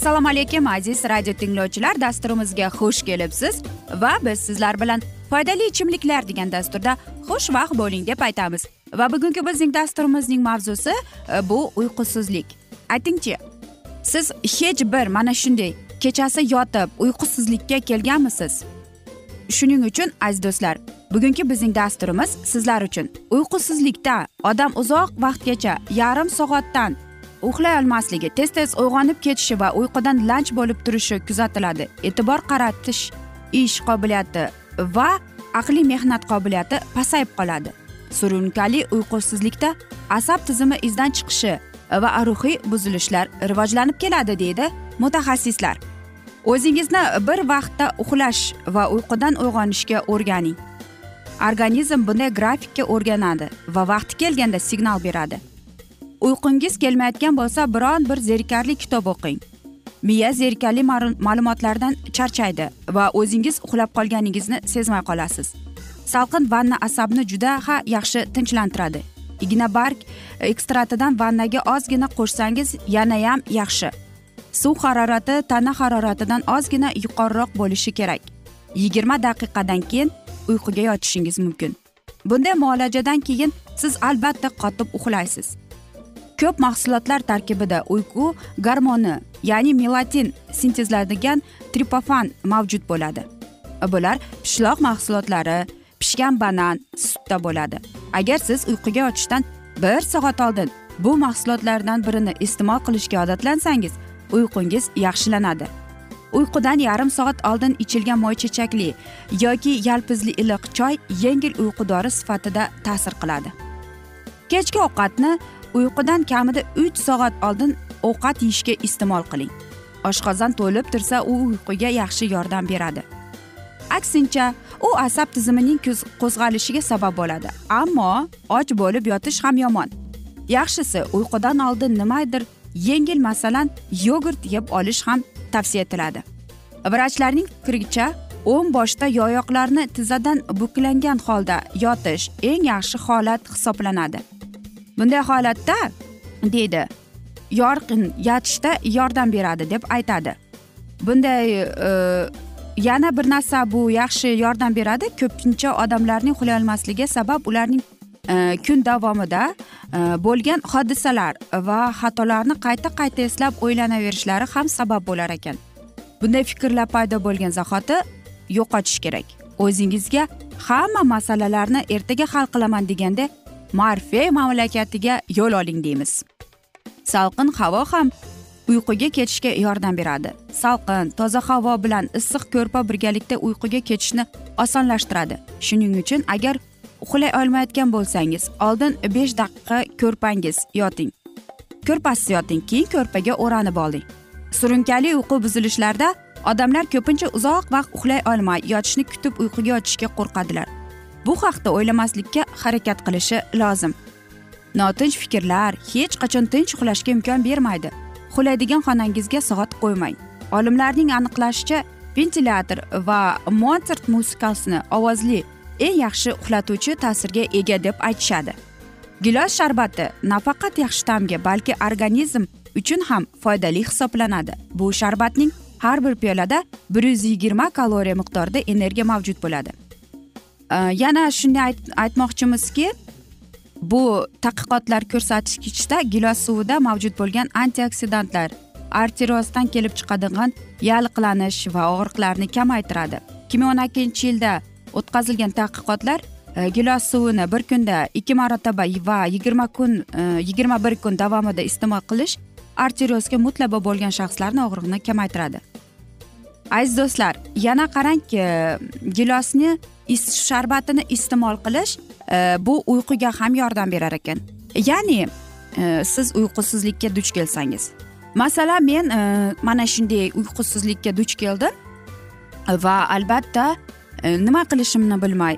assalomu alaykum aziz radio tinglovchilar. Dasturimizga xush kelibsiz va biz sizlar bilan foydali ichimliklar degan dasturda xushvaqt bo'ling deb aytamiz. Va bugungi bizning dasturimizning mavzusi e, bu uyqusizlik. Aytingchi siz hech bir mana shunday kechasi yotib uyqusizlikka kelganmisiz? Shuning uchun aziz do'stlar bugungi bizning dasturimiz sizlar uchun. Uyqusizlikda odam uzoq vaqtgacha yarim soatdan uxlay olmasligi tez tez uyg'onib ketishi va uyqudan lanch bo'lib turishi kuzatiladi. E'tibor qaratish ish qobiliyati va aqliy mehnat qobiliyati pasayib qoladi. Surunkali uyqusizlikda asab tizimi izdan chiqishi va ruhiy buzilishlar rivojlanib keladi deydi mutaxassislar. O'zingizni bir vaqtda uxlash va uyqudan uyg'onishga o'rganing. Organizm bunday grafikka o'rganadi va vaqti kelganda signal beradi. Uyqungiz kelmayotgan bo'lsa biron bir zerikarli kitob o'qing. Miya zerikarli ma'lumotlardan charchaydi va o'zingiz uxlab qolganingizni sezmay qolasiz. Salqin vanna asabni juda ha yaxshi tinchlantiradi. Ignabark ekstratidan vannaga ozgina qo'shsangiz yanayam yaxshi. Suv harorati tana haroratidan ozgina yuqoriroq bo'lishi kerak. Yigirma daqiqadan keyin uyquga yotishingiz mumkin. Bunday muolajadan keyin siz albatta qotib uxlaysiz. Ko'p mahsulotlar tarkibida uyqu gormoni ya'ni melatin sintezlanadigan tripofan mavjud bo'ladi. Bular pishloq mahsulotlari pishgan banan sutda bo'ladi. Agar siz uyquga yotishdan bir soat oldin bu mahsulotlardan birini iste'mol qilishga odatlansangiz uyqungiz yaxshilanadi. Uyqudan yarim soat oldin ichilgan moychechakli yoki yalpizli iliq choy yengil uyqu dori sifatida ta'sir qiladi. Kechki ovqatni uyqudan kamida uch soat oldin ovqat yeyishga iste'mol qiling. Oshqozon to'lib tursa u uyquga yaxshi yordam beradi. Aksincha u asab tizimining qo'zg'alishiga sabab bo'ladi. Ammo och bo'lib yotish ham yomon. Yaxshisi uyqudan oldin nimadir yengil masalan yogurt yeb olish ham tavsiya etiladi. Vrachlarning fikricha o'ng boshda yoyoqlarni tizzadan buklangan holda yotish eng yaxshi holat hisoblanadi. Bunday holatda deydi yorqin yotishda yordam beradi deb aytadi. Bunday e, yana bir narsa bu yaxshi yordam beradi. Ko'pincha odamlarning uxlayolmasligi sabab ularning e, kun davomida e, bo'lgan hodisalar va xatolarni qayta qayta eslab o'ylanaverishlari ham sabab bo'lar ekan. Bunday fikrlar paydo bo'lgan zahoti yo'qotish kerak. O'zingizga hamma masalalarni ertaga hal qilaman deganda marfey mamlakatiga yo'l oling deymiz. Salqin havo ham uyquga ketishga yordam beradi. Salqin toza havo bilan issiq ko'rpa birgalikda uyquga ketishni osonlashtiradi. Shuning uchun agar uxlay olmayotgan bo'lsangiz oldin besh daqiqa ko'rpangiz yoting. Ko'rpasiz yoting keyin ko'rpaga o'ranib oling. Surunkali uyqu buzilishlarda odamlar ko'pincha uzoq vaqt uxlay olmay yotishni kutib uyquga yotishga qo'rqadilar. Bu haqda o'ylamaslikka harakat qilishi lozim. Notinch fikrlar hech qachon tinch uxlashga imkon bermaydi. Uxlaydigan xonangizga soat qo'ymang. Olimlarning aniqlashicha ventilyator va mozart musiqasini ovozli eng yaxshi uxlatuvchi ta'sirga ega deb aytishadi. Gilos sharbati nafaqat yaxshi ta'mga balki organizm uchun ham foydali hisoblanadi. Bu sharbatning har bir piyolada bir yuz yigirma kaloriya miqdorida energiya mavjud bo'ladi. Э, yana shunday aytmoqchimizki bu tadqiqotlar ko'rsatkichda gilos suvida mavjud bo'lgan antioksidantlar arteriozdan kelib chiqadigan yalliqlanish va og'riqlarni kamaytiradi. ikki ming o'n ikkinchi yilda o'tkazilgan tadqiqotlar e, gilos suvini bir kunda ikki marotaba va yigirma kun e, yigirma bir kun davomida iste'mol qilish arteriozga mutlabo bo'lgan shaxslarni og'riqni kamaytiradi. Aziz do'stlar yana qarangki e, gilosni sharbatini iste'mol qilish e, bu uyquga ham yordam berar ekan. Ya'ni e, siz uyqusizlikka duch kelsangiz. Masalan men e, mana shunday uyqusizlikka duch keldim va albatta nima qilishimni bilmay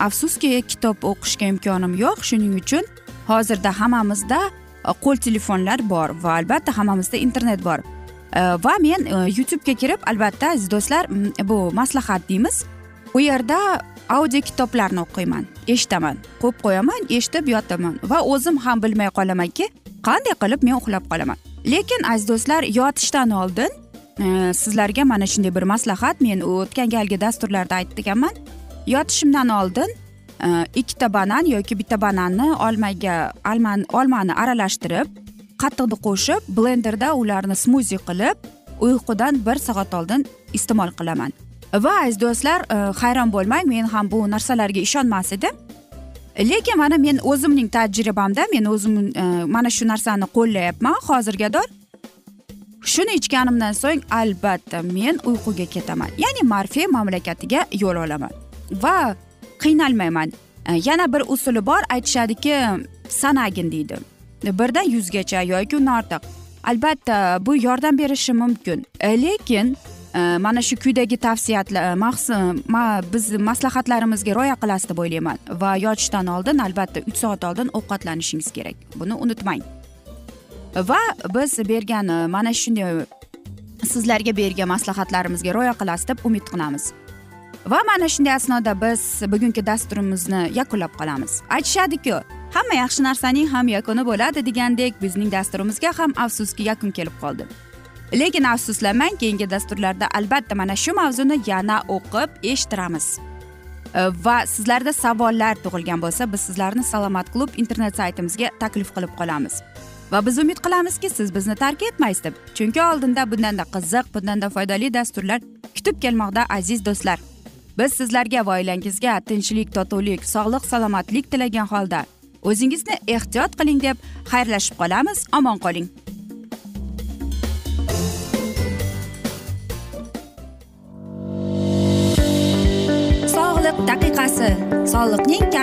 afsuski kitob o'qishga imkonim yo'q. Shuning uchun hozirda hammamizda qo'l telefonlar bor va albatta hammamizda internet bor. Va men youtubega kirib albatta aziz do'stlar bu maslahat deymiz. U yerda audio kitoblarni o'qiyman eshitaman qo'yib qo'yaman eshitib yotaman va o'zim ham bilmay qolamanki qanday qilib men uxlab qolaman. Lekin aziz do'stlar yotishdan oldin e, sizlarga mana shunday bir maslahat men o'tgan galgi dasturlarda aytganman. Yotishimdan oldin e, ikkita banan yoki bitta bananni olmaga olmani aralashtirib qattiqni qo'shib blenderda ularni smuzi qilib uyqudan bir soat oldin iste'mol qilaman. Va aziz do'stlar e, hayron bo'lmang men ham bu narsalarga ishonmas edim. Lekin mana men o'zimning tajribamda men o'zim e, mana shu narsani qo'llayapman hozirgador shuni ichganimdan so'ng albatta men uyquga ketaman ya'ni marfey mamlakatiga yo'l olaman. Va qiynalmayman. E, yana bir usuli bor aytishadiki sanagin deydi. Birdan yuzgacha yoki undan ortiq albatta bu yordam berishi mumkin. Lekin Э, mana shu quyidagi tavsiyalar e, biz maslahatlarimizga rioya qilasiz deb o'ylayman va yotishdan oldin albatta uch soat oldin ovqatlanishingiz kerak. Buni unutmang. Va biz bergan e, mana shunday sizlarga bergan maslahatlarimizga rioya qilasiz deb umid qilamiz. Va mana shunday asnoda biz bugungi dasturimizni yakunlab qolamiz. Aytishadiku hamma yaxshi narsaning ham yakuni bo'ladi degandek bizning dasturimizga ham afsuski yakun kelib qoldi. Lekin afsuslanmang keyingi dasturlarda albatta mana shu mavzuni yana o'qib eshittiramiz. E, va sizlarda savollar tug'ilgan bo'lsa biz sizlarni salomat klub internet saytimizga taklif qilib qolamiz. Va biz umid qilamizki siz bizni tark etmaysiz deb chunki oldinda bundanda qiziq bundanda foydali dasturlar kutib kelmoqda aziz do'stlar. Biz sizlarga va oilangizga tinchlik totuvlik sog'lik salomatlik tilagan holda o'zingizni ehtiyot qiling deb xayrlashib qolamiz. Omon qoling.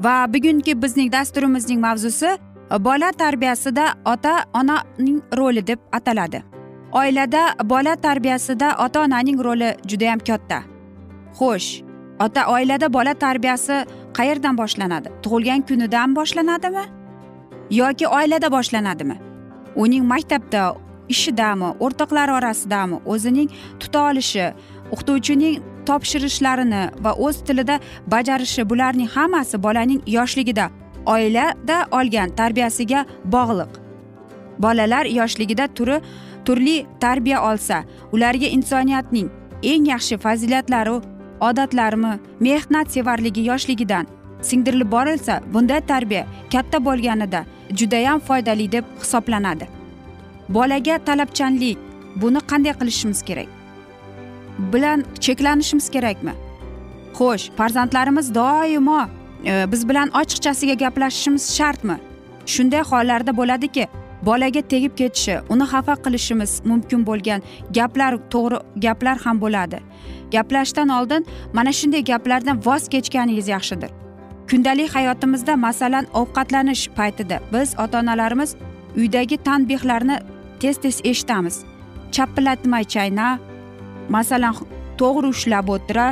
Va bugungi bizning dasturimizning mavzusi e, bola tarbiyasida ota onaning roli deb ataladi. Oilada bola tarbiyasida ota onaning roli judayam katta. Xo'sh ota oilada bola tarbiyasi qayerdan boshlanadi? Tug'ilgan kunidan boshlanadimi? Yoki oilada boshlanadimi? Uning maktabda ishidami o'rtoqlari orasidami o'zining tuta olishi o'qituvchining topshirishlarini va o'z tilida bajarishi bularning hammasi bolaning yoshligida oilada olgan tarbiyasiga bog'liq. Bolalar yoshligida turi turli tarbiya olsa ularga insoniyatning eng yaxshi fazilatlari odatlarmi mehnatsevarligi yoshligidan singdirilib borilsa bunday tarbiya katta bo'lganida judayam foydali deb hisoblanadi. Bolaga talabchanlik buni qanday qilishimiz kerak? Bilan cheklanishimiz kerakmi? Xo'sh farzandlarimiz doimo e, biz bilan ochiqchasiga gaplashishimiz shartmi? Shunday hollarda bo'ladiki bolaga tegib ketishi uni xafa qilishimiz mumkin bo'lgan gaplar to'g'ri gaplar ham bo'ladi. Gaplashishdan oldin mana shunday gaplardan voz kechganingiz yaxshidir. Kundalik hayotimizda masalan ovqatlanish paytida biz ota onalarimiz uydagi tanbehlarni tez tez eshitamiz. Chapillatmay chayna masalan to'g'ri ushlab o'tira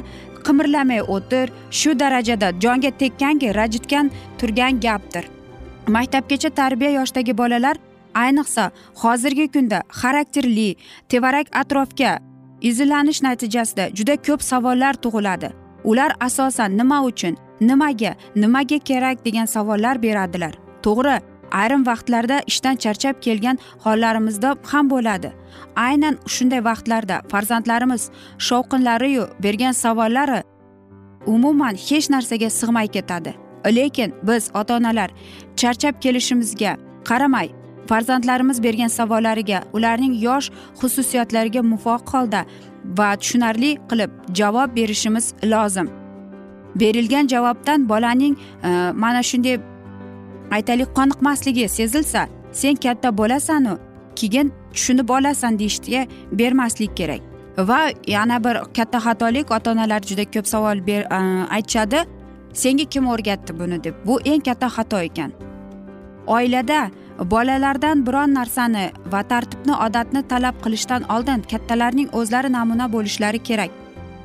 qimirlamay o'tir shu darajada jonga tekkanki rajitgan turgan gapdir. Maktabgacha tarbiya yoshidagi bolalar ayniqsa hozirgi kunda xarakterli tevarak atrofga izlanish natijasida juda ko'p savollar tug'iladi. Ular asosan nima uchun nimaga nimaga kerak degan savollar beradilar. To'g'ri ayrim vaqtlarda ishdan charchab kelgan hollarimizda ham bo'ladi. Aynan shunday vaqtlarda farzandlarimiz shovqinlariyu bergan savollari umuman hech narsaga sig'may ketadi. Lekin biz ota onalar charchab kelishimizga qaramay farzandlarimiz bergan savollariga ularning yosh xususiyatlariga muvofiq holda va tushunarli qilib javob berishimiz lozim. Berilgan javobdan bolaning e, mana shunday aytaylik qoniqmasligi sezilsa sen katta bo'lasanu keyin tushunib olasan deyishga bermaslik kerak. Va yana bir katta xatolik ota onalar juda ko'p savol ber aytishadi senga kim o'rgatdi buni deb. Bu eng katta xato ekan. Oilada bolalardan biron narsani va tartibni odatni talab qilishdan oldin kattalarning o'zlari namuna bo'lishlari kerak.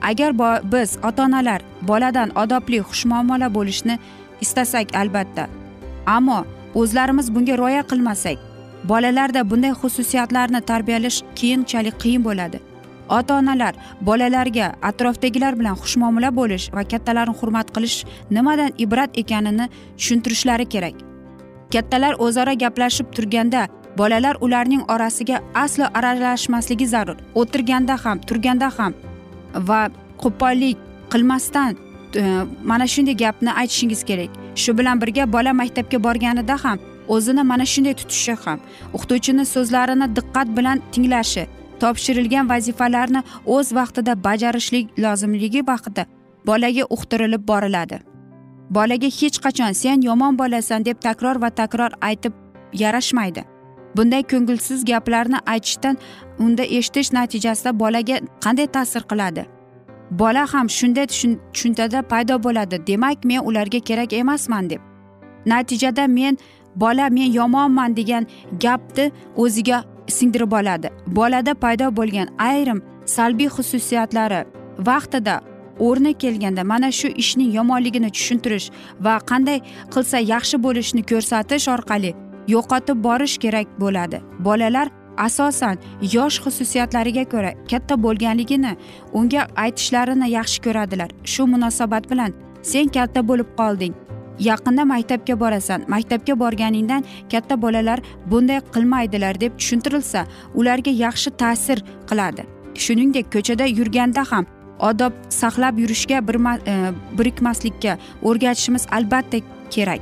Agar biz ota onalar boladan odobli xushmuomala bo'lishni istasak albatta. Ammo o'zlarimiz bunga rioya qilmasak bolalarda bunday xususiyatlarni tarbiyalash keyinchalik qiyin bo'ladi. Ota onalar bolalarga atrofdagilar bilan xushmuomala bo'lish va kattalarni hurmat qilish nimadan ibrat ekanini tushuntirishlari kerak. Kattalar o'zaro gaplashib turganda bolalar ularning orasiga aslo aralashmasligi zarur. O'tirganda ham turganda ham va qo'pollik qilmasdan e, mana shunday gapni aytishingiz kerak. Shu bilan birga bola maktabga borganida ham o'zini mana shunday tutishi ham o'qituvchini so'zlarini diqqat bilan tinglashi topshirilgan vazifalarni o'z vaqtida bajarishlik lozimligi vaqtida bolaga uqtirilib boriladi. Bolaga hech qachon sen yomon bolasan deb takror va takror aytib yarashmaydi. Bunday ko'ngilsiz gaplarni aytishdan unda eshitish natijasida bolaga qanday ta'sir qiladi? Bola ham shunday tushunchada paydo bo'ladi. Demak men ularga kerak emasman deb. Natijada men bola men yomonman degan gapni o'ziga singdirib oladi. Bolada paydo bo'lgan ayrim salbiy xususiyatlari vaqtida o'rni kelganda mana shu ishning yomonligini tushuntirish va qanday qilsa yaxshi bo'lishini ko'rsatish orqali yo'qotib borish kerak bo'ladi. Bolalar asosan yosh xususiyatlariga ko'ra katta bo'lganligini unga aytishlarini yaxshi ko'radilar. Shu munosabat bilan sen katta bo'lib qolding. Yaqinda maktabga borasan. Maktabga borganingdan katta bolalar bunday qilmaydilar deb tushuntirilsa ularga yaxshi ta'sir qiladi. Shuningdek ko'chada yurganda ham odob saqlab yurishga e, birikmaslikka o'rgatishimiz albatta kerak.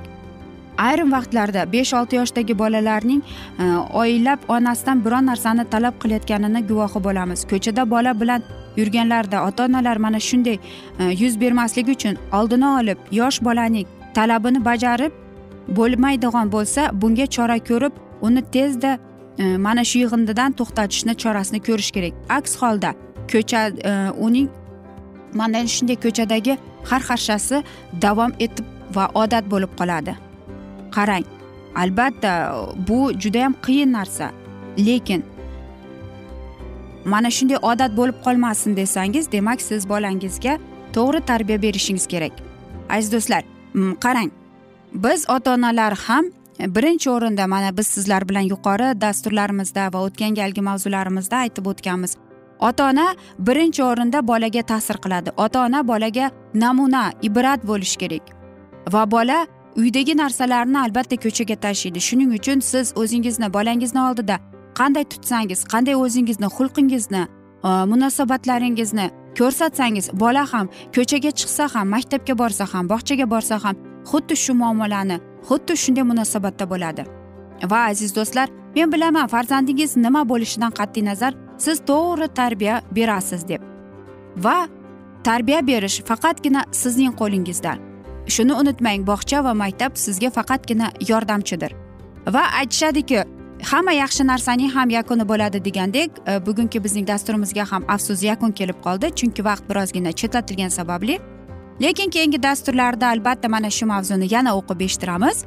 Ayrim vaqtlarda besh olti yoshdagi bolalarning e, oylab onasidan biron narsani talab qilayotganini guvohi bo'lamiz. Ko'chada bola bilan yurganlarida ota onalar mana shunday e, yuz bermasligi uchun oldini olib yosh bolaning talabini bajarib bo'lmaydigan bo'lsa bunga chora ko'rib uni tezda e, mana shu yig'indidan to'xtatishni chorasini ko'rish kerak. Aks holda ko'cha uning mana shunday ko'chadagi har xarshasi davom etib va odat bo'lib qoladi. Qarang. Albatta bu judayam qiyin narsa. Lekin mana shunday odat bo'lib qolmasin desangiz demak siz bolangizga to'g'ri tarbiya berishingiz kerak. Aziz do'stlar mm, qarang. Biz ota onalar ham birinchi o'rinda mana biz sizlar bilan yuqori dasturlarimizda va o'tgan galgi mavzularimizda aytib o'tganmiz. Ota ona birinchi o'rinda bolaga ta'sir qiladi. Ota ona bolaga namuna ibrat bo'lishi kerak. Va bola uydagi narsalarni albatta ko'chaga tashiydi. Shuning uchun siz o'zingizni bolangizni oldida qanday tutsangiz qanday o'zingizni xulqingizni e, munosabatlaringizni ko'rsatsangiz bola ham ko'chaga chiqsa ham maktabga borsa ham bog'chaga borsa ham xuddi shu muomalani xuddi shunday munosabatda bo'ladi. Va aziz do'stlar men bilaman farzandingiz nima bo'lishidan qat'iy nazar siz to'g'ri tarbiya berasiz deb. Va tarbiya berish faqatgina sizning qo'lingizda. Shuni unutmang bog'cha va maktab sizga faqatgina yordamchidir. Va aytishadiki hamma yaxshi narsaning ham yakuni bo'ladi degandek e, bugungi bizning dasturimizga ham afsus yakun kelib qoldi chunki vaqt birozgina chetlatilgani sababli. Lekin keyingi dasturlarda albatta mana shu mavzuni yana o'qib eshittiramiz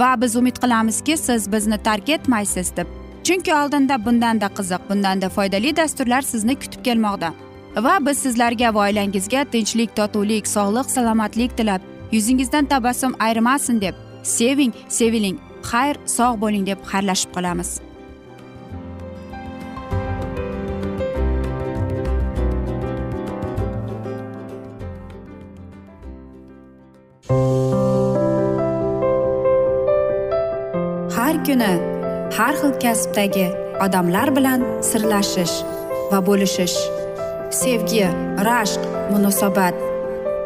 va biz umid qilamizki siz bizni tark etmaysiz deb. Chunki oldinda bundanda qiziq bundanda foydali dasturlar sizni kutib kelmoqda. Va biz sizlarga va oilangizga tinchlik totuvlik sog'lik salomatlik tilab yuzingizdan tabassum ayrimasin deb seving seviling xayr sog' bo'ling deb xayrlashib qolamiz. Har kuni har xil kasbdagi odamlar bilan sirlashish va bo'lishish sevgi rashq munosabat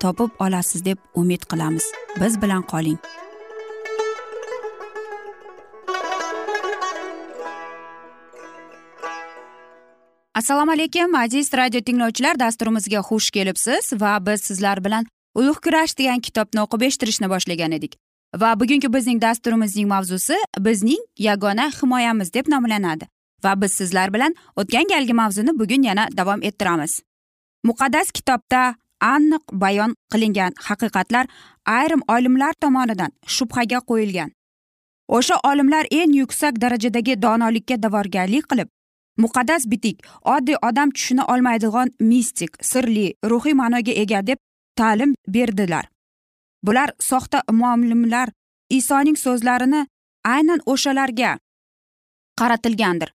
topib olasiz deb umid qilamiz. Biz bilan qoling. Assalomu alaykum aziz radio tinglovchilar dasturimizga xush kelibsiz va biz sizlar bilan ulug' kurash degan kitobni o'qib eshittirishni boshlagan edik. Va bugungi bizning dasturimizning mavzusi bizning yagona himoyamiz deb nomlanadi. Va biz sizlar bilan o'tgan galgi mavzuni bugun yana davom ettiramiz. Muqaddas kitobda aniq bayon qilingan haqiqatlar ayrim olimlar tomonidan shubhaga qo'yilgan. O'sha olimlar eng yuksak darajadagi donolikka da'vorgarlik qilib muqaddas bitik oddiy odam tushuna olmaydigan mistik sirli ruhiy ma'noga ega deb ta'lim berdilar. Bular soxta muallimlar isoning so'zlarini aynan o'shalarga qaratilgandir.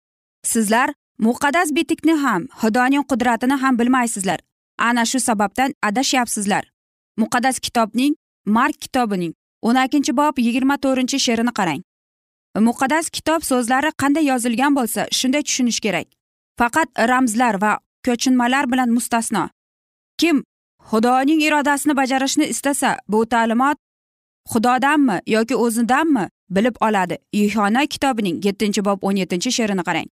Sizlar muqaddas bitikni ham xudoning qudratini ham bilmaysizlar. Ana shu sababdan adashyapsizlar. Muqaddas kitobning mark kitobining o'n ikkinchi bob yigirma to'rtinchi she'rini qarang. Muqaddas kitob so'zlari qanday yozilgan bo'lsa shunday tushunish kerak. Faqat ramzlar va ko'chinmalar bilan mustasno. Kim xudoning irodasini bajarishni istasa bu ta'limot xudodanmi yoki o'zidanmi bilib oladi. Yuhona kitobining yettinchi bob o'n yettinchi she'rini qarang.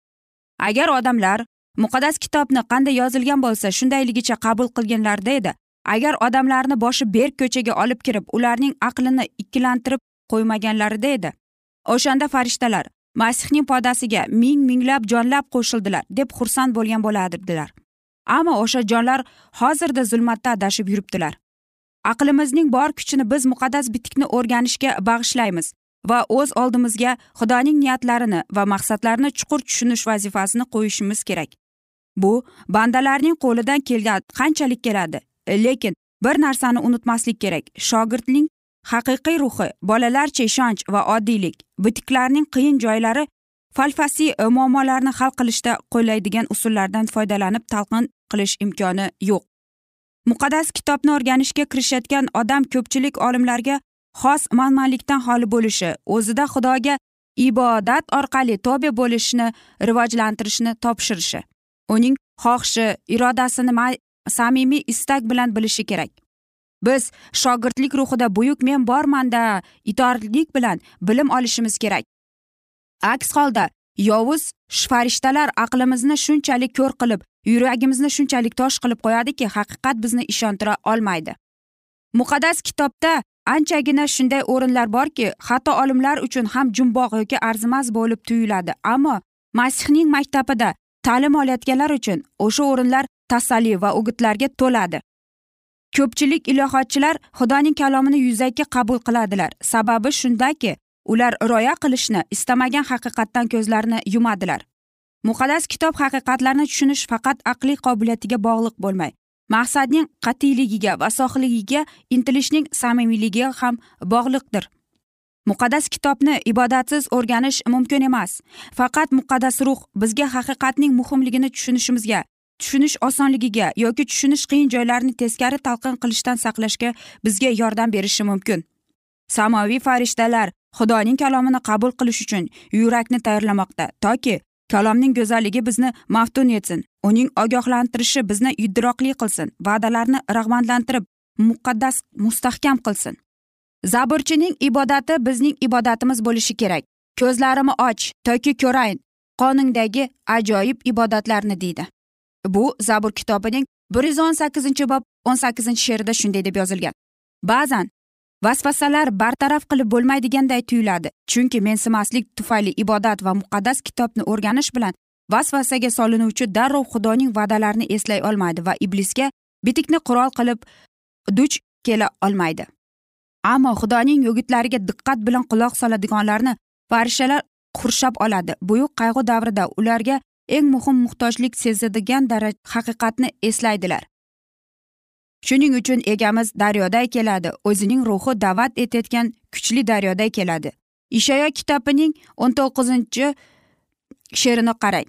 Agar odamlar muqaddas kitobni qanday yozilgan bo'lsa shundayligicha qabul qilganlarida edi. Agar odamlarni boshi berk ko'chaga olib kirib ularning aqlini ikkilantirib qo'ymaganlarida edi. O'shanda farishtalar masihning podasiga ming minglab jonlab qo'shildilar deb xursand bo'lgan bo'lardilar. Ammo o'sha jonlar hozirda zulmatda adashib yuribdilar. Aqlimizning bor kuchini biz muqaddas bitikni o'rganishga bag'ishlaymiz va o'z oldimizga xudoning niyatlarini va maqsadlarini chuqur tushunish vazifasini qo'yishimiz kerak. Bu bandalarning qo'lidan kelgan qanchalik keladi. Lekin bir narsani unutmaslik kerak. Shogirdning haqiqiy ruhi bolalarcha ishonch va oddiylik bitiklarning qiyin joylari falfasiy muammolarni hal qilishda qo'llaydigan usullardan foydalanib talqin qilish imkoni yo'q. Muqaddas kitobni o'rganishga kirishayotgan odam ko'pchilik olimlarga xos manmanlikdan xoli bo'lishi o'zida xudoga ibodat orqali tobe bo'lishni rivojlantirishni topshirishi. Uning xohishi irodasini samimiy istak bilan bilishi kerak. Biz shogirdlik ruhida buyuk men bormanda itoatlik bilan bilim olishimiz kerak. Aks holda yovuz farishtalar aqlimizni shunchalik ko'r qilib yuragimizni shunchalik tosh qilib qo'yadiki haqiqat bizni ishontira olmaydi. Muqaddas kitobda anchagina shunday o'rinlar borki hatto olimlar uchun ham jumboq yoki arzimas bo'lib tuyuladi. Ammo masihning maktabida ta'lim olayotganlar uchun o'sha o'rinlar tasalli va o'gitlarga to'ladi. Ko'pchilik ilohotchilar xudoning kalomini yuzaki qabul qiladilar. Sababi shundaki ular rioya qilishni istamagan haqiqatdan ko'zlarini yumadilar. Muqaddas kitob haqiqatlarni tushunish faqat aqliy qobiliyatiga bog'liq bo'lmay maqsadning qat'iyligiga va sohiligiga intilishning samimiyligiga ham bog'liqdir. Muqaddas kitobni ibodatsiz o'rganish mumkin emas. Faqat muqaddas ruh bizga haqiqatning muhimligini tushunishimizga tushunish osonligiga yoki tushunish qiyin joylarini teskari talqin qilishdan saqlashga bizga yordam berishi mumkin. Samoviy farishtalar xudoning kalomini qabul qilish uchun yurakni tayyorlamoqda toki kalomning go'zalligi bizni maftun etsin uning ogohlantirishi bizni idroqli qilsin va'dalarni rag'batlantirib muqaddas mustahkam qilsin. Zaburchining ibodati bizning ibodatimiz bo'lishi kerak. Ko'zlarimni och toki ko'rayin qoningdagi ajoyib ibodatlarni deydi. Bu zabur kitobining bir yuz o'n sakkizinchi bob o'n sakkizinchi she'rida shunday deb yozilgan. Ba'zan vasvasalar bartaraf qilib bo'lmaydiganday tuyuladi chunki mensimaslik tufayli ibodat va muqaddas kitobni o'rganish bilan vasvasaga solinuvchi darrov xudoning va'dalarini eslay olmaydi va iblisga bitikni qurol qilib duch kela olmaydi. Ammo xudoning yogitlariga diqqat bilan quloq soladiganlarni farishalar qurshab oladi. Buyuk qayg'u davrida ularga eng muhim muhtojlik sezadigan haqiqatni eslaydilar. Shuning uchun egamiz daryoday keladi. O'zining ruhi da'vat etayotgan kuchli daryoday keladi. Ishoyo kitobining o'n to'qqizinchi she'rini qarang.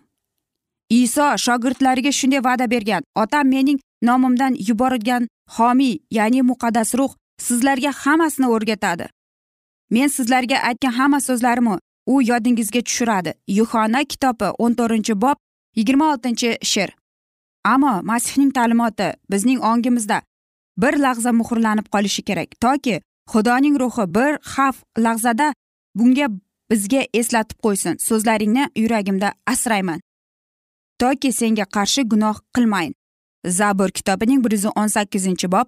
Iso shogirdlariga shunday va'da bergan. Otam mening nomimdan yuborilgan homiy ya'ni muqaddas ruh sizlarga hammasini o'rgatadi. Men sizlarga aytgan hamma so'zlarimni u yodingizga tushiradi. Yuhona kitobi o'n to'rtinchi bob yigirma oltinchi she'r. Ammo masihning ta'limoti bizning ongimizda bir lahza muhrlanib qolishi kerak toki xudoning ruhi bir xavf lahzada bunga bizga eslatib qo'ysin. So'zlaringni yuragimda asrayman. Toki senga qarshi gunoh qilmayin zabur kitobining bir yuz o'n sakkizinchi bob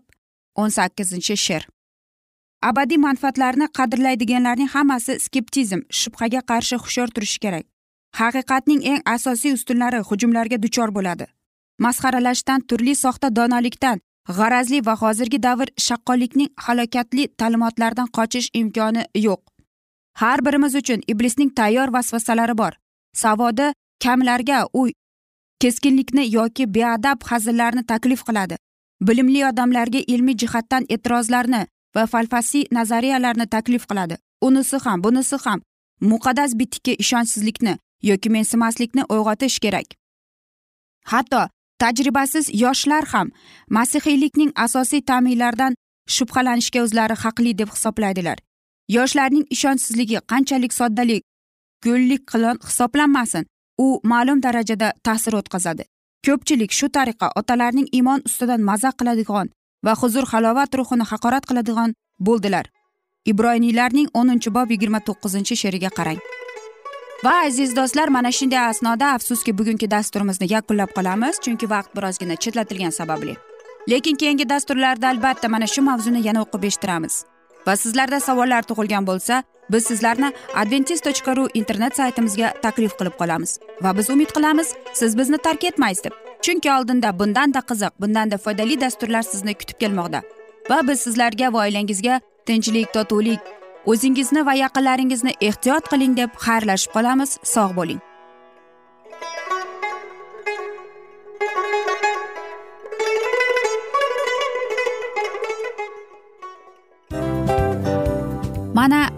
o'n sakkizinchi she'r. Abadiy manfaatlarni qadrlaydiganlarning hammasi skeptizm shubhaga qarshi hushyor turishi kerak. Haqiqatning eng asosiy ustunlari hujumlarga duchor bo'ladi. Masxaralashdan turli soxta donolikdan g'arazli va hozirgi davr shaqqollikning halokatli ta'limotlaridan qochish imkoni yo'q. Har birimiz uchun iblisning tayyor vasvasalari bor. Savodi kamlarga u keskinlikni yoki beadab hazillarni taklif qiladi. Bilimli odamlarga ilmiy jihatdan e'tirozlarni va falsafiy nazariyalarni taklif qiladi. Unisi ham bunisi ham muqaddas bitikka ishonchsizlikni yoki mensimaslikni uyg'otish kerak. Hatto tajribasiz yoshlar ham masihiylikning asosiy ta'minlaridan shubhalanishga o'zlari haqli deb hisoblaydilar. Yoshlarning ishonchsizligi qanchalik soddalik go'llik hisoblanmasin u ma'lum darajada ta'sir o'tkazadi. Ko'pchilik shu tariqa otalarning iymon ustidan maza qiladigan va huzur halovat ruhini haqorat qiladigan bo'ldilar. Ibroyniylarning o'ninchi bob yigirma to'qqizinchi she'riga qarang. Va aziz do'stlar mana shunday asnoda afsuski bugungi dasturimizni yakunlab qolamiz chunki vaqt birozgina chetlatilgani sababli. Lekin keyingi dasturlarda albatta mana shu mavzuni yana o'qib eshittiramiz. Va sizlarda savollar tug'ilgan bo'lsa biz sizlarni adventis tochka ru internet saytimizga taklif qilib qolamiz. Va biz umid qilamiz siz bizni tark etmaysiz deb. Chunki oldinda bundanda qiziq bundanda foydali dasturlar sizni kutib kelmoqda. Va biz sizlarga va oilangizga tinchlik totuvlik o'zingizni va yaqinlaringizni ehtiyot qiling deb xayrlashib qolamiz. Sog' bo'ling.